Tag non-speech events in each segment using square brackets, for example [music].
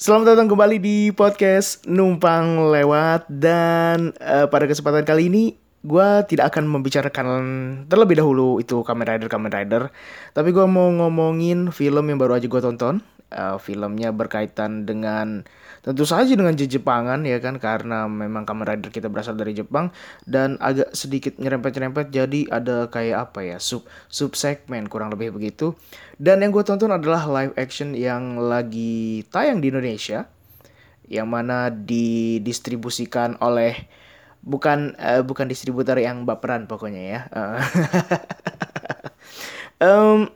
Selamat datang kembali di podcast Numpang Lewat dan uh, pada kesempatan kali ini gue tidak akan membicarakan terlebih dahulu itu Kamen Rider Kamen Rider, tapi gue mau ngomongin film yang baru aja gue tonton. Uh, filmnya berkaitan dengan tentu saja dengan Jepangan ya kan karena memang Kamen Rider kita berasal dari Jepang dan agak sedikit nyerempet-nyerempet jadi ada kayak apa ya sub sub segmen kurang lebih begitu. Dan yang gue tonton adalah live action yang lagi tayang di Indonesia yang mana didistribusikan oleh bukan uh, bukan distributor yang baperan pokoknya ya [laughs] um,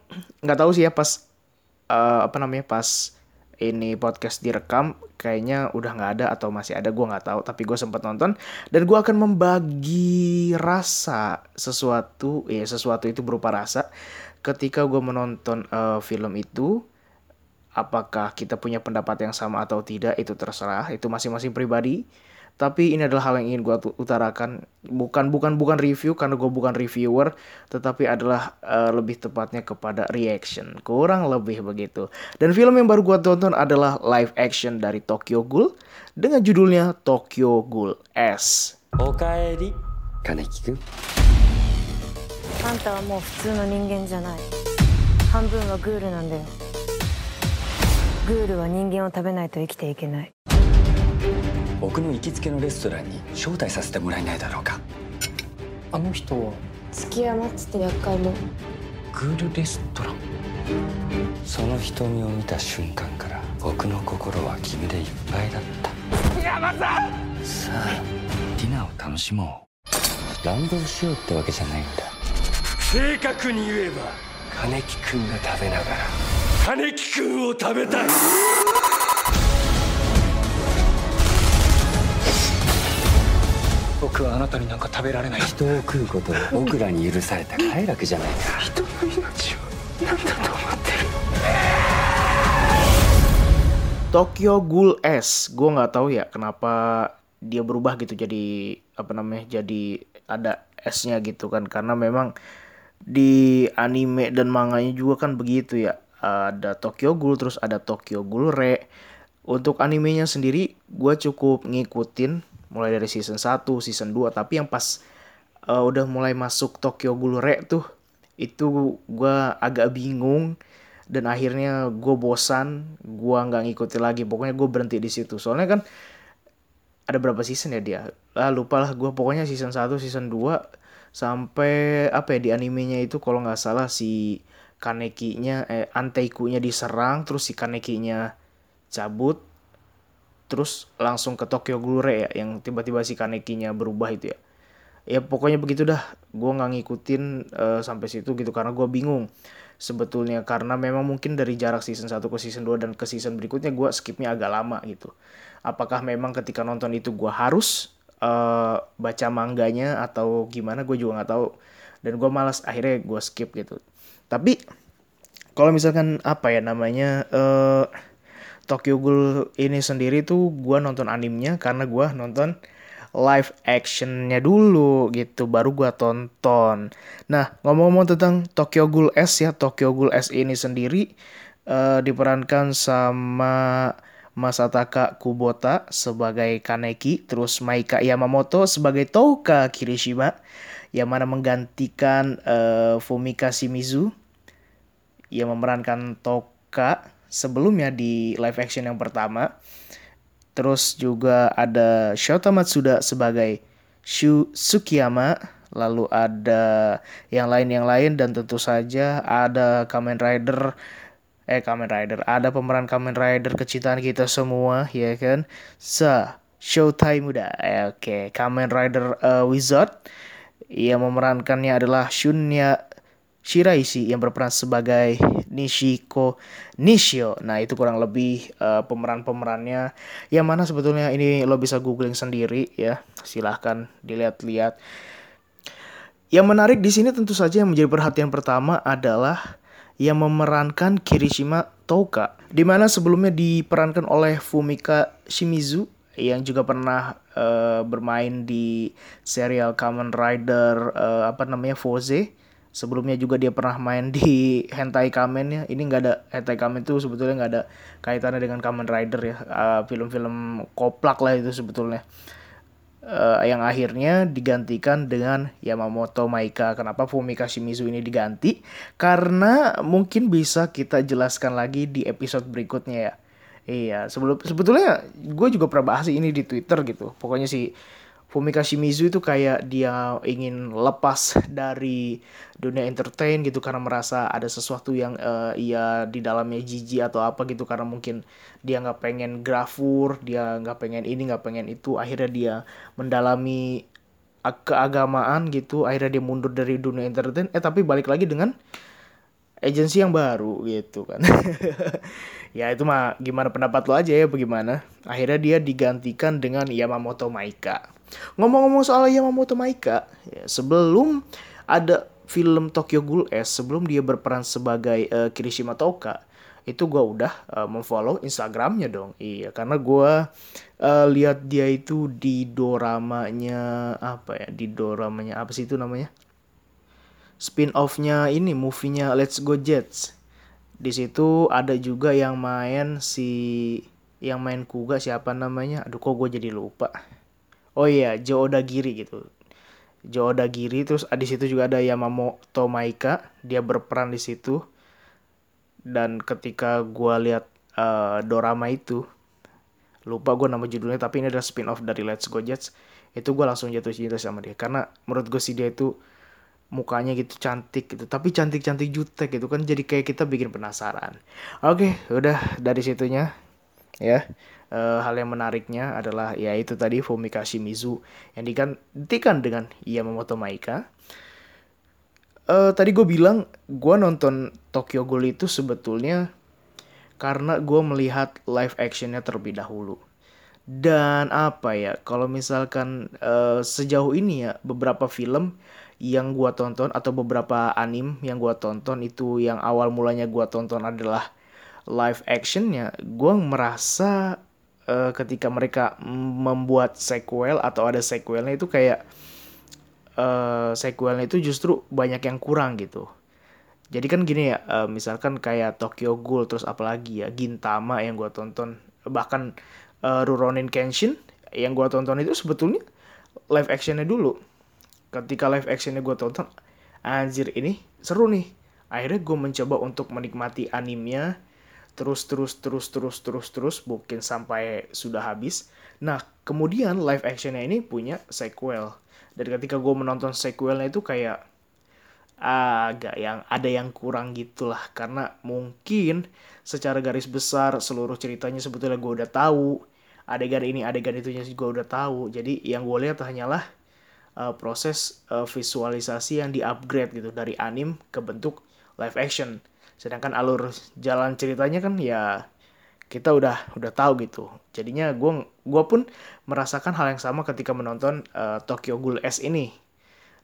nggak tahu sih ya pas uh, apa namanya pas ini podcast direkam kayaknya udah nggak ada atau masih ada gue nggak tahu. Tapi gue sempat nonton dan gue akan membagi rasa sesuatu ya sesuatu itu berupa rasa. Ketika gue menonton uh, film itu apakah kita punya pendapat yang sama atau tidak itu terserah. Itu masing-masing pribadi tapi ini adalah hal yang ingin gue utarakan bukan bukan bukan review karena gue bukan reviewer tetapi adalah uh, lebih tepatnya kepada reaction kurang lebih begitu dan film yang baru gue tonton adalah live action dari Tokyo Ghoul dengan judulnya Tokyo Ghoul S おかえり金木くんあんたはもう普通の人間じゃない半分はグールなんだよグールは人間を食べないと生きていけない 僕の行きつけのレストランに招待させてもらえないだろうか。あの人は？月山っつって厄介も。グールレストラン。その瞳を見た瞬間から僕の心は君でいっぱいだった。山さんさあディナーを楽しもう。乱暴しようってわけじゃないんだ。正確に言えば金木君が食べながら金木君を食べたい僕はあなたになんか食べられない人を食うことを僕らに許された快楽じゃないか人の命を何だと思ってる Tokyo Ghoul S gue nggak tahu ya kenapa dia berubah gitu jadi apa namanya jadi ada S-nya gitu kan karena memang di anime dan manganya juga kan begitu ya ada Tokyo Ghoul terus ada Tokyo Ghoul Re untuk animenya sendiri gue cukup ngikutin mulai dari season 1, season 2 tapi yang pas uh, udah mulai masuk Tokyo Ghoul Re tuh itu gue agak bingung. Dan akhirnya gue bosan gue nggak ngikutin lagi. Pokoknya gue berhenti di situ. Soalnya kan ada berapa season ya dia? Lah lupa lah gue pokoknya season 1 season 2 sampai apa ya di animenya itu kalau nggak salah si Kaneki-nya eh Anteiku-nya diserang terus si Kaneki-nya cabut terus langsung ke Tokyo Glure ya yang tiba-tiba si Kanekinya berubah itu ya. Ya pokoknya begitu dah. Gue nggak ngikutin uh, sampai situ gitu karena gue bingung. Sebetulnya karena memang mungkin dari jarak season 1 ke season 2 dan ke season berikutnya gue skipnya agak lama gitu. Apakah memang ketika nonton itu gue harus uh, baca mangganya atau gimana gue juga nggak tahu. Dan gue malas akhirnya gue skip gitu. Tapi kalau misalkan apa ya namanya uh, Tokyo Ghoul ini sendiri tuh gue nonton animenya karena gue nonton live actionnya dulu gitu baru gue tonton. Nah ngomong-ngomong tentang Tokyo Ghoul S ya Tokyo Ghoul S ini sendiri uh, diperankan sama Masataka Kubota sebagai Kaneki, terus Maika Yamamoto sebagai Touka Kirishima yang mana menggantikan uh, Fumika Shimizu yang memerankan Touka sebelumnya di live action yang pertama. Terus juga ada Shota Matsuda sebagai Shu Sukiyama, lalu ada yang lain yang lain dan tentu saja ada Kamen Rider eh Kamen Rider, ada pemeran Kamen Rider kecintaan kita semua ya kan. Sa Showtime Muda. Eh, Oke, okay. Kamen Rider uh, Wizard yang memerankannya adalah Shunya Shiraishi yang berperan sebagai Nishiko Nishio. Nah, itu kurang lebih uh, pemeran-pemerannya. Yang mana sebetulnya ini lo bisa googling sendiri ya. Silahkan dilihat-lihat. Yang menarik di sini tentu saja yang menjadi perhatian pertama adalah yang memerankan Kirishima Touka. Di mana sebelumnya diperankan oleh Fumika Shimizu yang juga pernah uh, bermain di serial Kamen Rider uh, apa namanya Foze sebelumnya juga dia pernah main di [laughs] hentai kamen ya. Ini nggak ada hentai kamen itu sebetulnya nggak ada kaitannya dengan Kamen Rider ya. Uh, film-film koplak lah itu sebetulnya. Uh, yang akhirnya digantikan dengan Yamamoto Maika. Kenapa Fumika Shimizu ini diganti? Karena mungkin bisa kita jelaskan lagi di episode berikutnya ya. Iya sebelum sebetulnya gue juga pernah bahas ini di Twitter gitu. Pokoknya si Fumika Shimizu itu kayak dia ingin lepas dari dunia entertain gitu karena merasa ada sesuatu yang uh, ia di dalamnya jijik atau apa gitu. Karena mungkin dia nggak pengen grafur dia nggak pengen ini nggak pengen itu. Akhirnya dia mendalami keagamaan gitu. Akhirnya dia mundur dari dunia entertain. Eh tapi balik lagi dengan agensi yang baru gitu kan [laughs] ya itu mah gimana pendapat lo aja ya bagaimana akhirnya dia digantikan dengan Yamamoto Maika Ngomong-ngomong soal Yamamoto Maika, ya, sebelum ada film Tokyo Ghoul S, sebelum dia berperan sebagai uh, Kirishima Toka, itu gue udah uh, memfollow Instagramnya dong. Iya, karena gue uh, lihat dia itu di doramanya apa ya? Di doramanya apa sih itu namanya? Spin-offnya ini, movie-nya Let's Go Jets. Di situ ada juga yang main si yang main Kuga siapa namanya? Aduh kok gue jadi lupa. Oh iya Joe Odagiri gitu. Joe Odagiri terus di situ juga ada Yamamoto Maika dia berperan di situ. Dan ketika gue lihat uh, dorama itu lupa gue nama judulnya tapi ini adalah spin off dari Let's Go Jets itu gue langsung jatuh cinta sama dia. Karena menurut gue sih dia itu mukanya gitu cantik gitu tapi cantik cantik jutek gitu kan jadi kayak kita bikin penasaran oke udah dari situnya ya uh, hal yang menariknya adalah ya itu tadi Fumika Shimizu yang digantikan dengan Yamamoto Maika. Uh, tadi gue bilang gue nonton Tokyo Ghoul itu sebetulnya karena gue melihat live actionnya terlebih dahulu. Dan apa ya, kalau misalkan uh, sejauh ini ya beberapa film yang gue tonton atau beberapa anim yang gue tonton itu yang awal mulanya gue tonton adalah live actionnya, gue merasa uh, ketika mereka membuat sequel atau ada sequelnya itu kayak uh, sequelnya itu justru banyak yang kurang gitu. Jadi kan gini ya, uh, misalkan kayak Tokyo Ghoul terus apalagi ya Gintama yang gue tonton, bahkan uh, Rurouni Kenshin yang gue tonton itu sebetulnya live actionnya dulu. Ketika live actionnya gue tonton, anjir ini seru nih. Akhirnya gue mencoba untuk menikmati animenya, terus terus terus terus terus terus mungkin sampai sudah habis. Nah kemudian live actionnya ini punya sequel. Dan ketika gue menonton sequelnya itu kayak agak yang ada yang kurang gitulah karena mungkin secara garis besar seluruh ceritanya sebetulnya gue udah tahu adegan ini adegan itunya gue udah tahu jadi yang gue lihat hanyalah uh, proses uh, visualisasi yang di upgrade gitu dari anim ke bentuk live action. Sedangkan alur jalan ceritanya kan ya kita udah udah tahu gitu. Jadinya gue gua pun merasakan hal yang sama ketika menonton uh, Tokyo Ghoul S ini.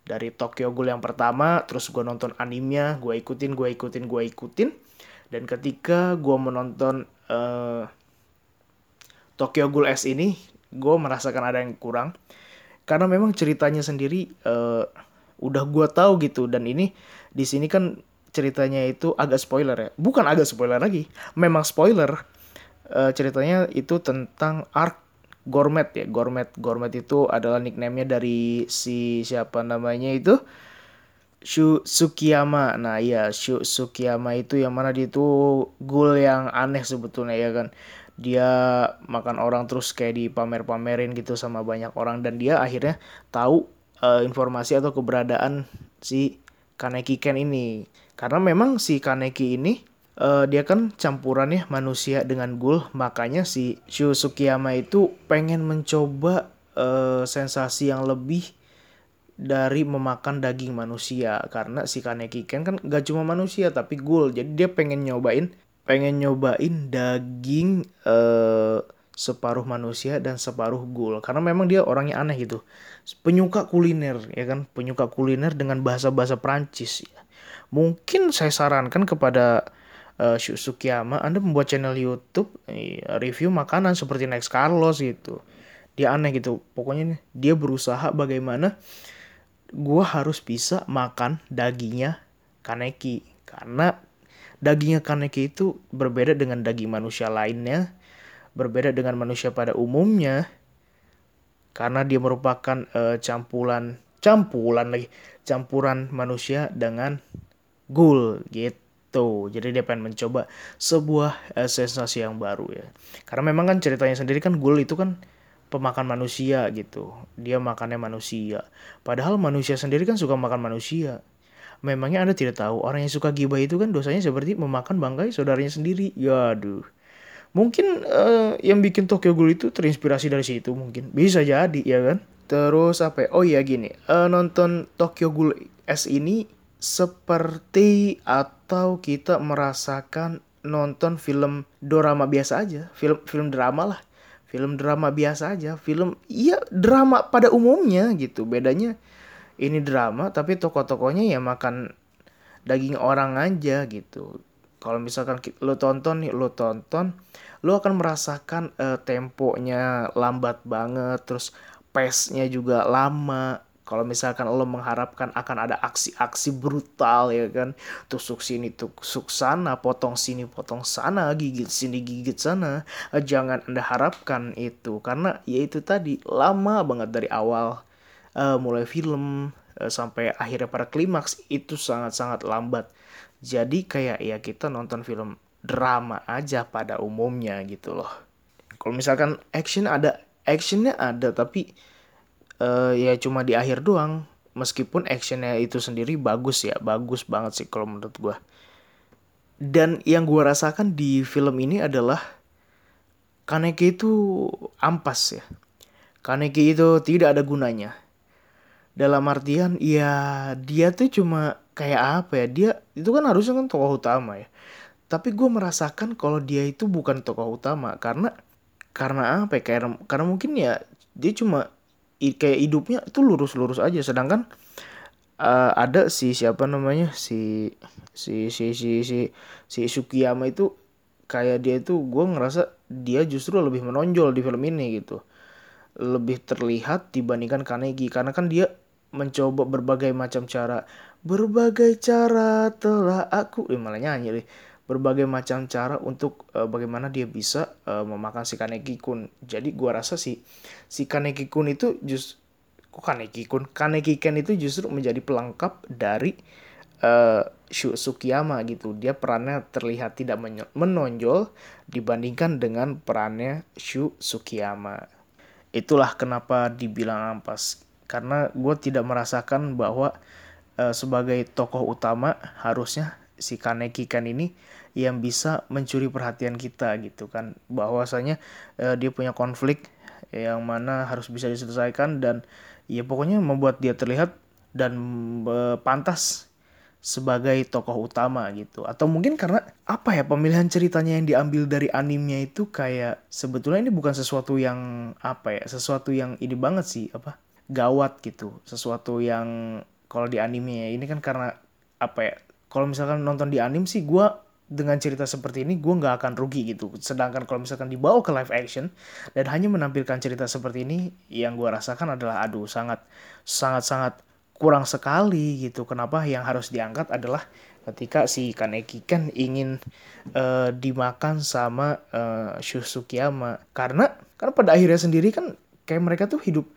Dari Tokyo Ghoul yang pertama terus gue nonton animenya gue ikutin gue ikutin gue ikutin. Dan ketika gue menonton uh, Tokyo Ghoul S ini gue merasakan ada yang kurang karena memang ceritanya sendiri uh, udah gue tahu gitu dan ini di sini kan ceritanya itu agak spoiler ya. Bukan agak spoiler lagi, memang spoiler. Uh, ceritanya itu tentang arc Gourmet ya. Gourmet Gourmet itu adalah nicknamenya dari si siapa namanya itu Shu Sukiyama. Nah, iya Shu Sukiyama itu yang mana dia itu ghoul yang aneh sebetulnya ya kan. Dia makan orang terus kayak dipamer-pamerin gitu sama banyak orang dan dia akhirnya tahu uh, informasi atau keberadaan si Kaneki Ken ini. Karena memang si Kaneki ini uh, dia kan campuran ya manusia dengan ghoul, makanya si Shu Sukiyama itu pengen mencoba uh, sensasi yang lebih dari memakan daging manusia karena si Kaneki Ken kan gak cuma manusia tapi ghoul jadi dia pengen nyobain pengen nyobain daging uh, separuh manusia dan separuh ghoul karena memang dia orangnya aneh gitu. Penyuka kuliner ya kan? Penyuka kuliner dengan bahasa-bahasa Prancis ya. Mungkin saya sarankan kepada uh, Sukiyama Anda membuat channel YouTube uh, review makanan seperti Next Carlos gitu. Dia aneh gitu. Pokoknya dia berusaha bagaimana gue harus bisa makan dagingnya kaneki. Karena dagingnya kaneki itu berbeda dengan daging manusia lainnya berbeda dengan manusia pada umumnya karena dia merupakan uh, campuran campuran lagi campuran manusia dengan ghoul gitu jadi dia pengen mencoba sebuah uh, sensasi yang baru ya karena memang kan ceritanya sendiri kan ghoul itu kan pemakan manusia gitu. Dia makannya manusia. Padahal manusia sendiri kan suka makan manusia. Memangnya Anda tidak tahu orang yang suka gibah itu kan dosanya seperti memakan bangkai saudaranya sendiri. Ya aduh. Mungkin uh, yang bikin Tokyo Ghoul itu terinspirasi dari situ mungkin. Bisa jadi ya kan. Terus apa ya? Oh iya gini. Uh, nonton Tokyo Ghoul S ini seperti atau kita merasakan nonton film drama biasa aja. Film film drama lah film drama biasa aja film iya drama pada umumnya gitu bedanya ini drama tapi tokoh-tokohnya ya makan daging orang aja gitu. Kalau misalkan lo tonton nih lo tonton lo akan merasakan uh, temponya lambat banget terus pace-nya juga lama. Kalau misalkan lo mengharapkan akan ada aksi-aksi brutal ya kan? Tusuk sini tusuk sana potong sini potong sana gigit sini gigit sana. Eh, jangan anda harapkan itu karena ya itu tadi lama banget dari awal uh, mulai film uh, sampai akhirnya pada klimaks itu sangat-sangat lambat. Jadi kayak ya kita nonton film drama aja pada umumnya gitu loh. Kalau misalkan action ada actionnya ada tapi uh, ya cuma di akhir doang. Meskipun actionnya itu sendiri bagus ya bagus banget sih kalau menurut gue dan yang gue rasakan di film ini adalah Kaneki itu ampas ya. Kaneki itu tidak ada gunanya dalam artian ya dia tuh cuma kayak apa ya dia itu kan harusnya kan tokoh utama ya. Tapi gue merasakan kalau dia itu bukan tokoh utama karena karena apa ya karena, karena mungkin ya dia cuma kayak hidupnya itu lurus-lurus aja. Sedangkan uh, ada si siapa namanya si si si si si si Sukiyama itu kayak dia itu gue ngerasa dia justru lebih menonjol di film ini gitu. Lebih terlihat dibandingkan Kanegi karena kan dia mencoba berbagai macam cara berbagai cara telah aku eh, malah nyanyi deh berbagai macam cara untuk uh, bagaimana dia bisa uh, memakan si Kaneki Kun. Jadi gua rasa si si Kaneki Kun itu just kok Kaneki Kun, Kaneki Ken itu justru menjadi pelengkap dari uh, Sukiyama gitu. Dia perannya terlihat tidak menonjol dibandingkan dengan perannya Shu Sukiyama. Itulah kenapa dibilang ampas. Karena gue tidak merasakan bahwa uh, sebagai tokoh utama harusnya si Kaneki Ken ini yang bisa mencuri perhatian kita gitu kan. Bahwasanya uh, dia punya konflik yang mana harus bisa diselesaikan dan ya pokoknya membuat dia terlihat dan uh, pantas sebagai tokoh utama gitu. Atau mungkin karena apa ya pemilihan ceritanya yang diambil dari animnya itu kayak sebetulnya ini bukan sesuatu yang apa ya sesuatu yang ini banget sih apa gawat gitu sesuatu yang kalau di anime ini kan karena apa ya kalau misalkan nonton di anim sih gue dengan cerita seperti ini gue nggak akan rugi gitu. Sedangkan kalau misalkan dibawa ke live action dan hanya menampilkan cerita seperti ini, yang gue rasakan adalah aduh sangat sangat sangat kurang sekali gitu. Kenapa yang harus diangkat adalah ketika si Kaneki kan ingin uh, dimakan sama uh, Shusukiyama karena karena pada akhirnya sendiri kan kayak mereka tuh hidup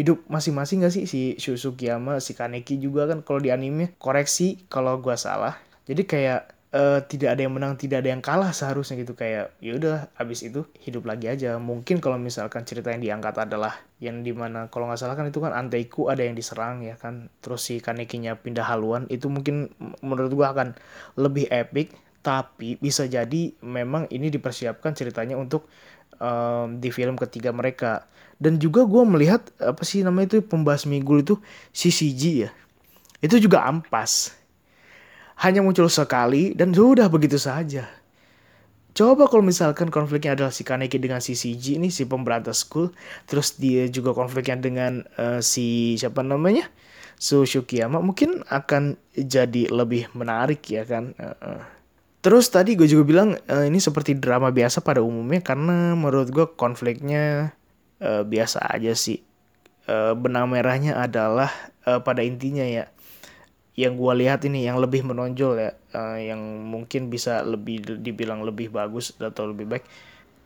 hidup masing-masing gak sih? Si Shusukiyama si Kaneki juga kan kalau di anime koreksi kalau gue salah. Jadi kayak uh, tidak ada yang menang tidak ada yang kalah seharusnya gitu. Kayak ya udah abis itu hidup lagi aja. Mungkin kalau misalkan cerita yang diangkat adalah yang di mana kalau nggak salah kan itu kan Anteiku ada yang diserang ya kan. Terus si Kanekinya pindah haluan itu mungkin menurut gua akan lebih epic. Tapi bisa jadi memang ini dipersiapkan ceritanya untuk um, di film ketiga mereka dan juga gue melihat apa sih namanya itu pembasmi gul itu CCG ya itu juga ampas hanya muncul sekali dan sudah begitu saja. Coba kalau misalkan konfliknya adalah si Kaneki dengan si CG ini si pemberantas school, terus dia juga konfliknya dengan uh, si siapa namanya? Su Shukiyama mungkin akan jadi lebih menarik ya kan. Uh, uh. Terus tadi gue juga bilang uh, ini seperti drama biasa pada umumnya karena menurut gue konfliknya uh, biasa aja sih. Uh, benang merahnya adalah uh, pada intinya ya yang gue lihat ini yang lebih menonjol ya uh, yang mungkin bisa lebih dibilang lebih bagus atau lebih baik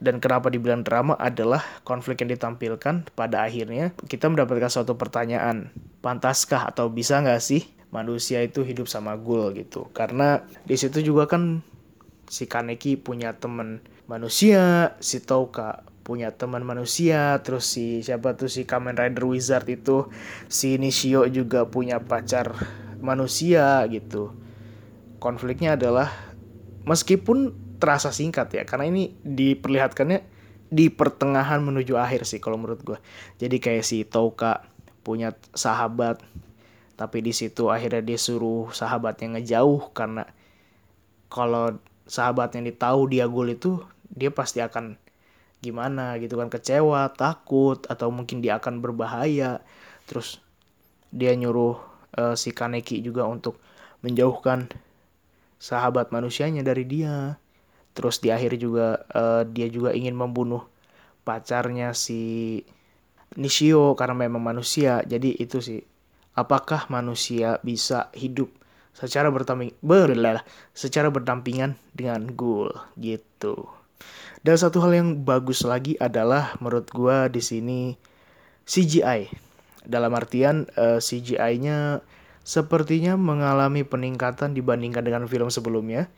dan kenapa dibilang drama adalah konflik yang ditampilkan pada akhirnya kita mendapatkan suatu pertanyaan pantaskah atau bisa nggak sih manusia itu hidup sama ghoul gitu? Karena di situ juga kan si Kaneki punya teman manusia si Touka punya teman manusia terus si siapa tuh si Kamen Rider Wizard itu si Nishio juga punya pacar manusia gitu. Konfliknya adalah meskipun terasa singkat ya karena ini diperlihatkannya di pertengahan menuju akhir sih kalau menurut gue jadi kayak si Touka punya sahabat tapi di situ akhirnya dia suruh sahabatnya ngejauh karena kalau sahabatnya tahu dia gol itu dia pasti akan gimana gitu kan kecewa takut atau mungkin dia akan berbahaya. Terus dia nyuruh uh, si Kaneki juga untuk menjauhkan sahabat manusianya dari dia terus di akhir juga uh, dia juga ingin membunuh pacarnya si Nishio karena memang manusia jadi itu sih apakah manusia bisa hidup secara bertamping berlah secara berdampingan dengan ghoul gitu dan satu hal yang bagus lagi adalah menurut gue di sini CGI. Dalam artian uh, eh, CGI-nya sepertinya mengalami peningkatan dibandingkan dengan film sebelumnya.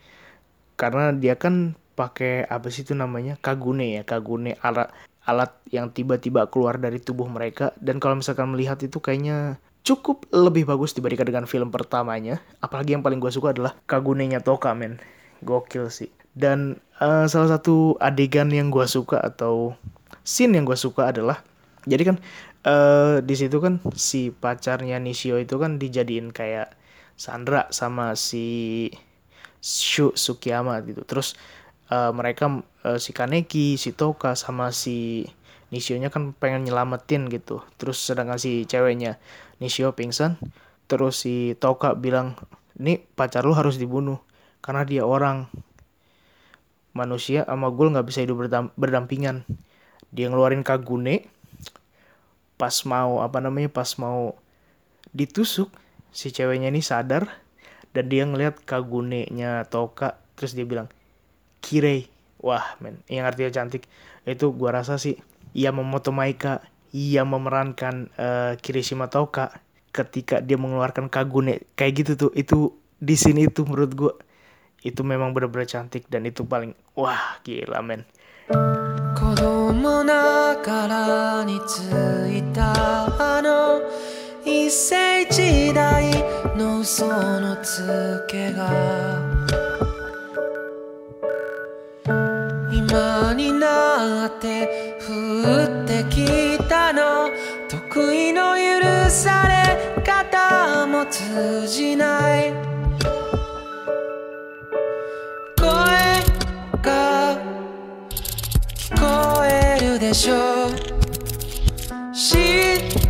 Karena dia kan pakai apa sih itu namanya? Kagune ya, Kagune alat alat yang tiba-tiba keluar dari tubuh mereka dan kalau misalkan melihat itu kayaknya cukup lebih bagus dibandingkan dengan film pertamanya. Apalagi yang paling gue suka adalah Kagune-nya Toka men. Gokil sih. Dan uh, salah satu adegan yang gue suka atau scene yang gue suka adalah jadi kan uh, di situ kan si pacarnya Nishio itu kan dijadiin kayak Sandra sama si Shu Sukiyama gitu. Terus uh, mereka uh, si Kaneki, si Toka sama si Nishio-nya kan pengen nyelamatin gitu. Terus sedangkan si ceweknya Nishio pingsan, terus si Toka bilang, "Nih pacar lu harus dibunuh karena dia orang." manusia sama ghoul nggak bisa hidup berdampingan dia ngeluarin kagune pas mau apa namanya pas mau ditusuk si ceweknya ini sadar dan dia ngelihat kagune-nya Toka terus dia bilang Kirei wah men yang artinya cantik itu gua rasa sih Yamamoto Maika ia memerankan uh, Kirishima Toka ketika dia mengeluarkan kagune kayak gitu tuh itu di sini itu menurut gua itu memang benar-benar cantik dan itu paling wah gila men 子供ながらについたあの 一世時代の嘘のつけが。今になって降ってきたの。得意の許され方も通じない。でしょう。知っていた